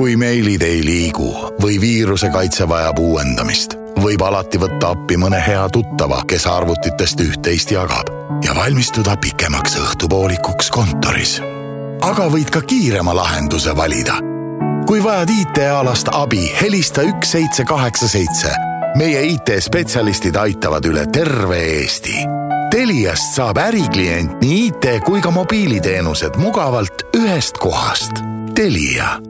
kui meilid ei liigu või viirusekaitse vajab uuendamist, võib alati võtta appi mõne hea tuttava, kes arvutitest üht-teist jagab ja valmistuda pikemaks õhtupoolikuks kontoris. aga võid ka kiirema lahenduse valida. kui vajad IT-alast abi, helista üks seitse kaheksa seitse. meie IT-spetsialistid aitavad üle terve Eesti. Teliast saab äriklient nii IT kui ka mobiiliteenused mugavalt ühest kohast. Telia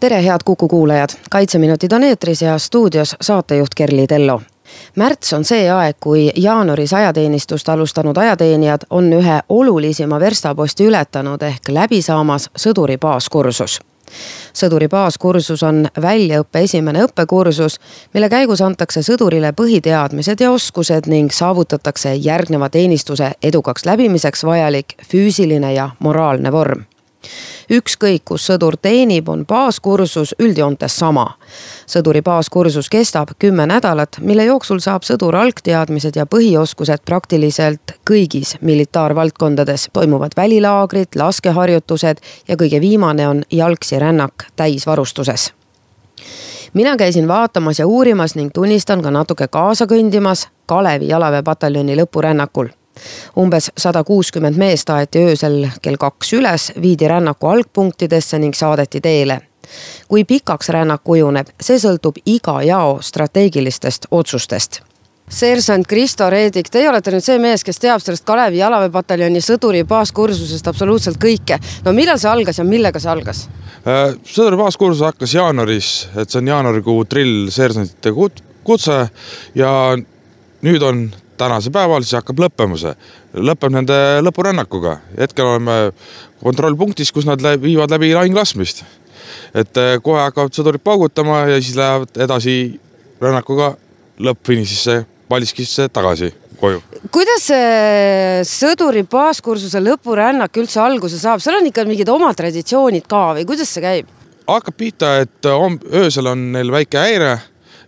tere, head Kuku kuulajad, Kaitseminutid on eetris ja stuudios saatejuht Kerli Tello. märts on see aeg, kui jaanuaris ajateenistust alustanud ajateenijad on ühe olulisima verstaposti ületanud ehk läbi saamas sõduri baaskursus. Sõduri baaskursus on väljaõppe esimene õppekursus, mille käigus antakse sõdurile põhiteadmised ja oskused ning saavutatakse järgneva teenistuse edukaks läbimiseks vajalik füüsiline ja moraalne vorm ükskõik, kus sõdur teenib, on baaskursus üldjoontes sama. sõduri baaskursus kestab kümme nädalat, mille jooksul saab sõdur algteadmised ja põhioskused praktiliselt kõigis militaarvaldkondades. toimuvad välilaagrid, laskeharjutused ja kõige viimane on jalgsi rännak täisvarustuses mina käisin vaatamas ja uurimas ning tunnistan ka natuke kaasa kõndimas Kalevi jalaväepataljoni lõpurännakul umbes sada kuuskümmend meest aeti öösel kell kaks üles, viidi rännaku algpunktidesse ning saadeti teele. kui pikaks rännak kujuneb, see sõltub iga jao strateegilistest otsustest seersant Kristo Reedik, teie olete nüüd see mees, kes teab sellest Kalevi jalaväepataljoni sõduri baaskursusest absoluutselt kõike. no millal see algas ja millega see algas? Äh, sõduri baaskursus hakkas jaanuaris, et see on jaanuarikuu drill seersantide kutse ja nüüd on tänasel päeval siis hakkab lõppema see, lõpeb nende lõpurännakuga. hetkel oleme kontrollpunktis, kus nad viivad läbi lahingulasmist. et eh, kohe hakkavad sõdurid paugutama ja siis lähevad edasi rännakuga lõppfinišisse, Paldiskisse tagasi koju. kuidas see sõduri baaskursuse lõpurännak üldse alguse saab, seal on ikka mingid omad traditsioonid ka või kuidas see käib? hakkab pihta, et öösel on neil väike häire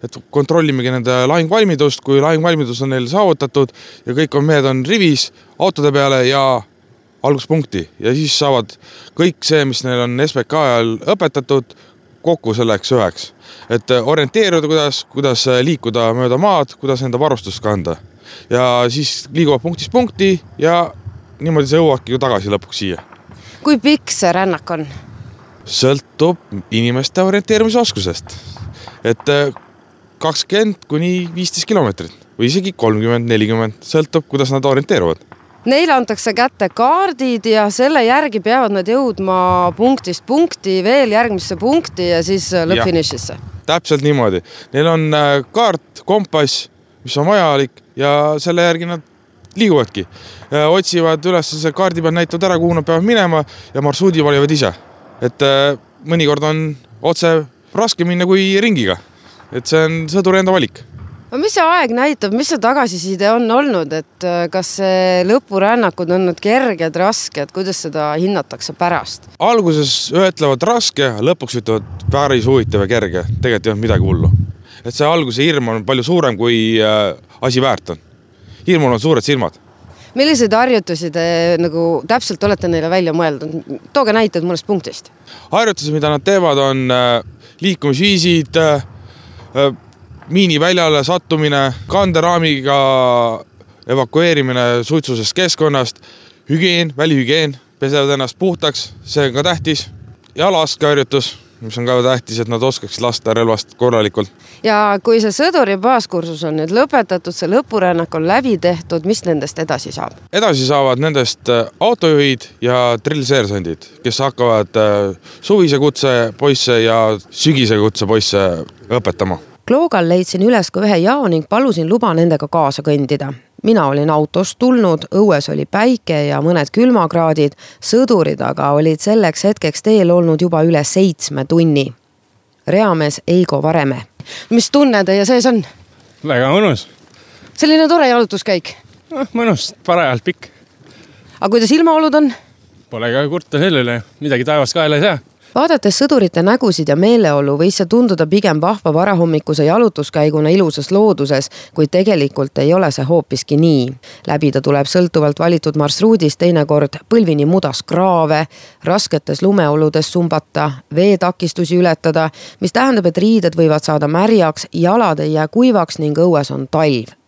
et kontrollimegi nende lahingvalmidust, kui lahingvalmidus on neil saavutatud ja kõik on mehed on rivis autode peale ja alguspunkti ja siis saavad kõik see, mis neil on SBK ajal õpetatud, kokku selleks üheks. et orienteeruda, kuidas, kuidas liikuda mööda maad, kuidas enda varustust kanda. ja siis liiguvad punktist punkti ja niimoodi sa jõuadki ju tagasi lõpuks siia. kui pikk see rännak on? sõltub inimeste orienteerumisoskusest. et kakskümmend kuni viisteist kilomeetrit või isegi kolmkümmend, nelikümmend, sõltub, kuidas nad orienteeruvad. Neile antakse kätte kaardid ja selle järgi peavad nad jõudma punktist punkti, veel järgmisse punkti ja siis äh, lõppfinišisse. täpselt niimoodi, neil on äh, kaart, kompass, mis on vajalik ja selle järgi nad liiguvadki. Äh, otsivad üles selle kaardi peal, näitavad ära, kuhu nad peavad minema ja marsruudi valivad ise. et mõnikord on otse raske minna kui ringiga et see on sõduri enda valik no mis see aeg näitab, mis see tagasiside on olnud, et äh, kas see lõpurännakud on olnud kerged, rasked, kuidas seda hinnatakse pärast? alguses ütlevad raske, lõpuks ütlevad päris huvitav ja kerge, tegelikult ei olnud midagi hullu. et see alguse hirm on palju suurem, kui äh, asi väärt on. hirmul on suured silmad. milliseid harjutusi te nagu täpselt olete neile välja mõeldud, tooge näiteid mõnest punktist. harjutused, mida nad teevad, on äh, liikumisviisid miiniväljale sattumine, kanderaamiga evakueerimine suitsusest keskkonnast, hügieen, välihügieen, pesevad ennast puhtaks, see on ka tähtis. ja laskeharjutus, mis on ka tähtis, et nad oskaksid lasta relvast korralikult. ja kui see sõduri baaskursus on nüüd lõpetatud, see lõpurännak on läbi tehtud, mis nendest edasi saab? edasi saavad nendest äh, autojuhid ja drillseersandid, kes hakkavad äh, suvise kutse poisse ja sügise kutse poisse õpetama. Kloogal leidsin üles ka ühe jao ning palusin luba nendega kaasa kõndida. mina olin autost tulnud, õues oli päike ja mõned külmakraadid, sõdurid aga olid selleks hetkeks teel olnud juba üle seitsme tunni. reamees Eigo Vareme. mis tunne teie sees on? väga mõnus. selline tore jalutuskäik. noh, mõnus, parajalt pikk. aga kuidas ilmaolud on? Pole ka kurta selle üle, midagi taevast kaela ei saa vaadates sõdurite nägusid ja meeleolu võis see tunduda pigem vahva varahommikuse jalutuskäiguna ilusas looduses, kuid tegelikult ei ole see hoopiski nii. läbida tuleb sõltuvalt valitud marsruudist teinekord põlvini mudas kraave, rasketes lumeoludes sumbata, veetakistusi ületada, mis tähendab, et riided võivad saada märjaks, jalad ei jää kuivaks ning õues on talv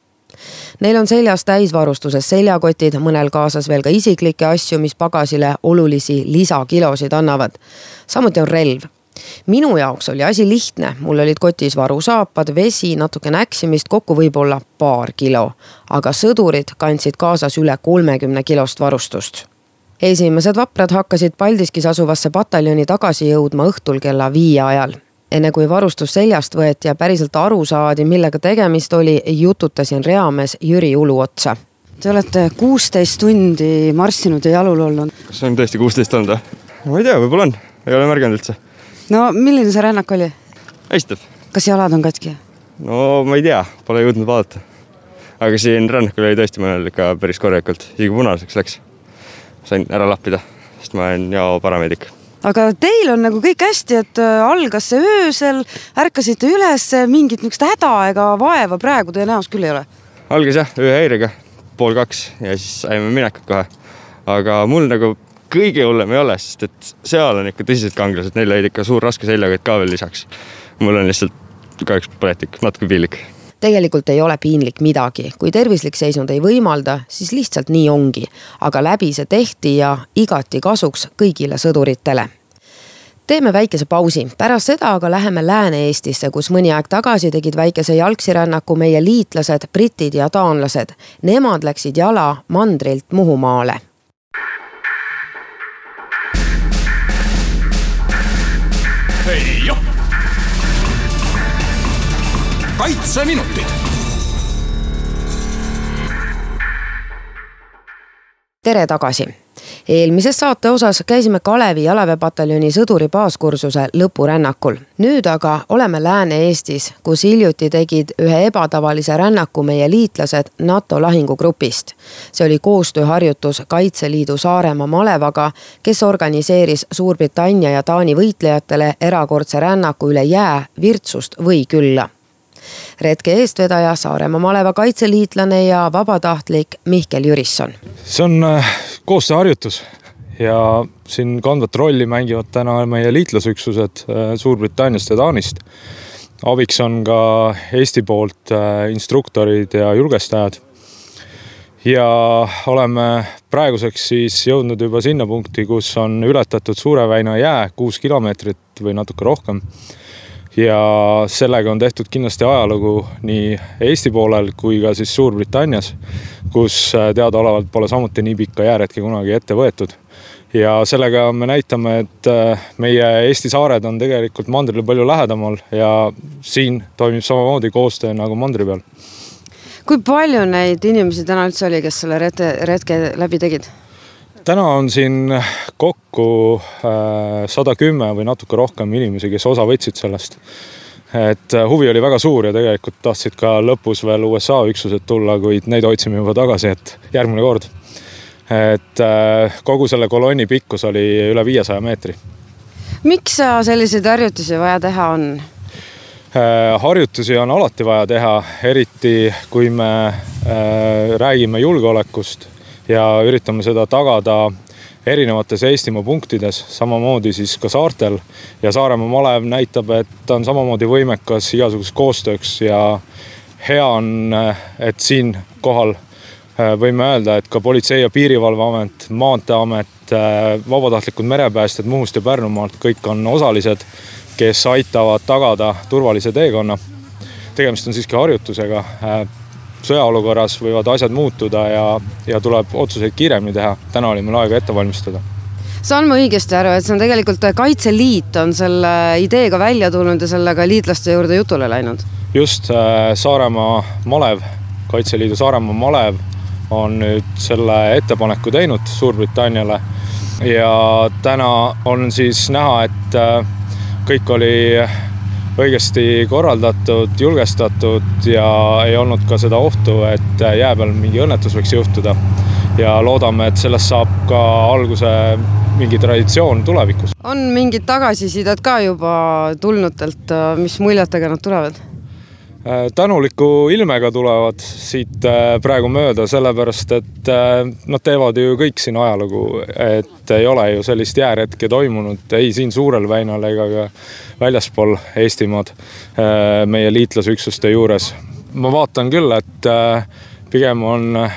Neil on seljas täisvarustuses seljakotid, mõnel kaasas veel ka isiklikke asju, mis pagasile olulisi lisakilosid annavad. samuti on relv minu jaoks oli asi lihtne, mul olid kotis varusaapad, vesi, natuke näksimist, kokku võib-olla paar kilo. aga sõdurid kandsid kaasas üle kolmekümne kilost varustust. esimesed vaprad hakkasid Paldiskis asuvasse pataljoni tagasi jõudma õhtul kella viie ajal enne kui varustus seljast võeti ja päriselt aru saadi, millega tegemist oli, jututasin reamees Jüri Ulu otsa. Te olete kuusteist tundi marssinud ja jalul olnud. kas see on tõesti kuusteist olnud või? ma ei tea, võib-olla on, ei ole märganud üldse. no milline see rännak oli? hästi. kas jalad on katki? no ma ei tea, pole jõudnud vaadata. aga siin rännakul oli tõesti mõnel ikka päris korralikult, isegi punaseks läks. sain ära lappida, sest ma olen jao parameedik aga teil on nagu kõik hästi, et äh, algas see öösel, ärkasite üles, mingit niisugust häda ega vaeva praegu teie näos küll ei ole? algas jah, ööhäirega, pool kaks ja siis saime minekut kohe. aga mul nagu kõige hullem ei ole, sest et seal on ikka tõsised kangelased, neil olid ikka suur raske seljakott ka veel lisaks. mul on lihtsalt kahjuks põletik, natuke piinlik tegelikult ei ole piinlik midagi, kui tervislik seisund ei võimalda, siis lihtsalt nii ongi. aga läbi see tehti ja igati kasuks kõigile sõduritele teeme väikese pausi, pärast seda aga läheme Lääne-Eestisse, kus mõni aeg tagasi tegid väikese jalgsirännaku meie liitlased, britid ja taanlased. Nemad läksid jala mandrilt Muhumaale. hei joh kaitseminutid. tere tagasi eelmises saate osas käisime Kalevi jalaväepataljoni sõduri baaskursuse lõpurännakul. nüüd aga oleme Lääne-Eestis, kus hiljuti tegid ühe ebatavalise rännaku meie liitlased NATO lahingugrupist. see oli koostööharjutus Kaitseliidu Saaremaa malevaga, kes organiseeris Suurbritannia ja Taani võitlejatele erakordse rännaku üle jää, Virtsust või Külla retke eestvedaja Saaremaa maleva kaitseliitlane ja vabatahtlik Mihkel Jürisson. see on äh, koostööharjutus ja siin kandvat rolli mängivad täna meie liitlasüksused äh, Suurbritanniast ja Taanist. abiks on ka Eesti poolt äh, instruktorid ja julgestajad. ja oleme praeguseks siis jõudnud juba sinna punkti, kus on ületatud Suure väina jää kuus kilomeetrit või natuke rohkem ja sellega on tehtud kindlasti ajalugu nii Eesti poolel kui ka siis Suurbritannias, kus äh, teadaolevalt pole samuti nii pikka jääretki kunagi ette võetud. ja sellega me näitame, et äh, meie Eesti saared on tegelikult mandrile palju lähedamal ja siin toimib samamoodi koostöö nagu mandri peal. kui palju neid inimesi täna üldse oli, kes selle retke, retke läbi tegid? Täna on siin kokku äh, sada kümme või natuke rohkem inimesi, kes osa võtsid sellest. et äh, huvi oli väga suur ja tegelikult tahtsid ka lõpus veel USA üksused tulla, kuid neid hoidsime juba tagasi, et järgmine kord. et äh, kogu selle kolonni pikkus oli üle viiesaja meetri. miks selliseid harjutusi vaja teha on? harjutusi on alati vaja teha, eriti kui me räägime julgeolekust ja üritame seda tagada erinevates Eestimaa punktides, samamoodi siis ka saartel. ja Saaremaa malev näitab, et ta on samamoodi võimekas igasuguseks koostööks ja hea on, et siinkohal äh, võime öelda, et ka Politsei- ja Piirivalveamet, Maanteeamet, äh, vabatahtlikud merepäästjad Muhust ja Pärnumaalt, kõik on osalised, kes aitavad tagada turvalise teekonna. tegemist on siiski harjutusega äh, sõjaolukorras võivad asjad muutuda ja, ja tuleb otsuseid kiiremini teha. täna oli meil aega ette valmistada saan ma õigesti aru, et see on tegelikult Kaitseliit on selle ideega välja tulnud ja sellega liitlaste juurde jutule läinud? just, äh, Saaremaa malev, Kaitseliidu Saaremaa malev on nüüd selle ettepaneku teinud Suurbritanniale ja täna on siis näha, et äh, kõik oli õigesti korraldatud, julgestatud ja ei olnud ka seda ohtu, et jää peal mingi õnnetus võiks juhtuda. ja loodame, et sellest saab ka alguse mingi traditsioon tulevikus. on mingid tagasisidet ka juba tulnutelt, mis muljetega nad tulevad? Äh, tänuliku ilmega tulevad siit äh, praegu mööda, sellepärast et äh, nad teevad ju kõik siin ajalugu, et ei ole ju sellist jääretke toimunud ei siin Suurel väinal ega ka väljaspool Eestimaad meie liitlasüksuste juures. ma vaatan küll, et pigem on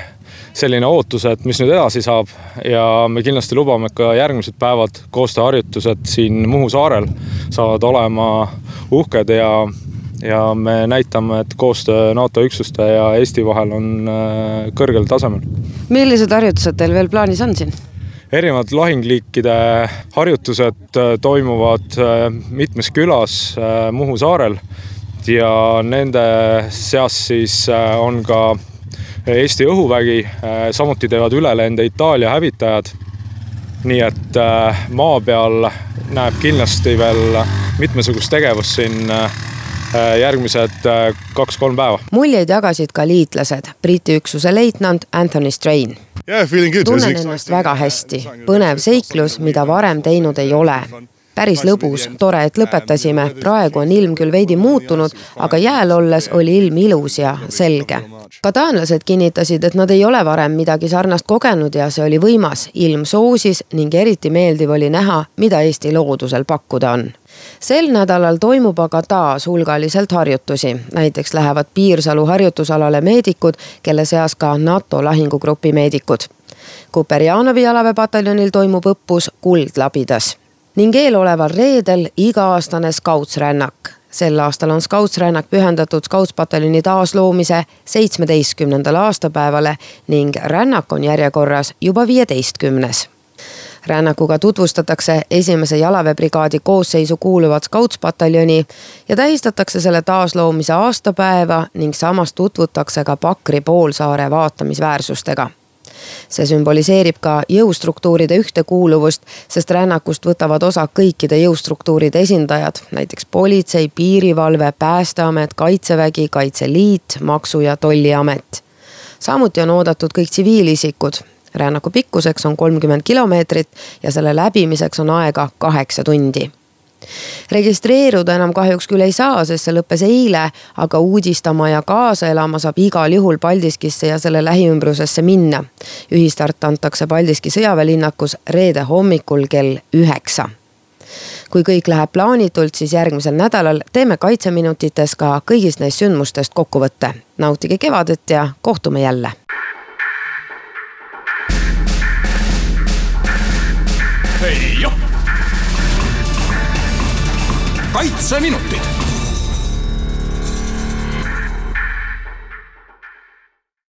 selline ootus, et mis nüüd edasi saab ja me kindlasti lubame, ka järgmised päevad koostööharjutused siin Muhu saarel saavad olema uhked ja ja me näitame, et koostöö NATO üksuste ja Eesti vahel on äh, kõrgel tasemel. millised harjutused teil veel plaanis on siin? erinevad lahingliikide harjutused äh, toimuvad äh, mitmes külas Muhu saarel ja nende seas siis on ka Eesti õhuvägi, samuti teevad ülelende Itaalia hävitajad. nii et maa peal näeb kindlasti veel mitmesugust tegevust siin järgmised äh, kaks-kolm päeva. muljeid jagasid ka liitlased, Briti üksuse leitnant Anthony Strain. tunnen ennast väga hästi, põnev seiklus, mida varem teinud ei ole päris lõbus, tore, et lõpetasime, praegu on ilm küll veidi muutunud, aga jääl olles oli ilm ilus ja selge. ka taanlased kinnitasid, et nad ei ole varem midagi sarnast kogenud ja see oli võimas, ilm soosis ning eriti meeldiv oli näha, mida Eesti loodusel pakkuda on sel nädalal toimub aga taas hulgaliselt harjutusi, näiteks lähevad Piirsalu harjutusalale meedikud, kelle seas ka NATO lahingugrupi meedikud. Kuperjanovi jalaväepataljonil toimub õppus Kuldlabidas. Ning eeloleval reedel iga-aastane skautsrännak. Sel aastal on skautsrännak pühendatud skautspataljoni taasloomise seitsmeteistkümnendale aastapäevale ning rännak on järjekorras juba viieteistkümnes rännakuga tutvustatakse esimese jalaväebrigaadi koosseisu kuuluvat skautspataljoni ja tähistatakse selle taasloomise aastapäeva ning samas tutvutakse ka Pakri poolsaare vaatamisväärsustega see sümboliseerib ka jõustruktuuride ühtekuuluvust, sest rännakust võtavad osa kõikide jõustruktuuride esindajad, näiteks politsei, piirivalve, päästeamet, kaitsevägi, Kaitseliit, Maksu- ja Tolliamet. samuti on oodatud kõik tsiviilisikud, rännaku pikkuseks on kolmkümmend kilomeetrit ja selle läbimiseks on aega kaheksa tundi registreeruda enam kahjuks küll ei saa, sest see lõppes eile, aga uudistama ja kaasa elama saab igal juhul Paldiskisse ja selle lähiümbrusesse minna. ühistart antakse Paldiski sõjaväelinnakus reede hommikul kell üheksa kui kõik läheb plaanitult, siis järgmisel nädalal teeme Kaitseminutites ka kõigist neist sündmustest kokkuvõtte. nautige kevadet ja kohtume jälle hei joh. kaitseminutid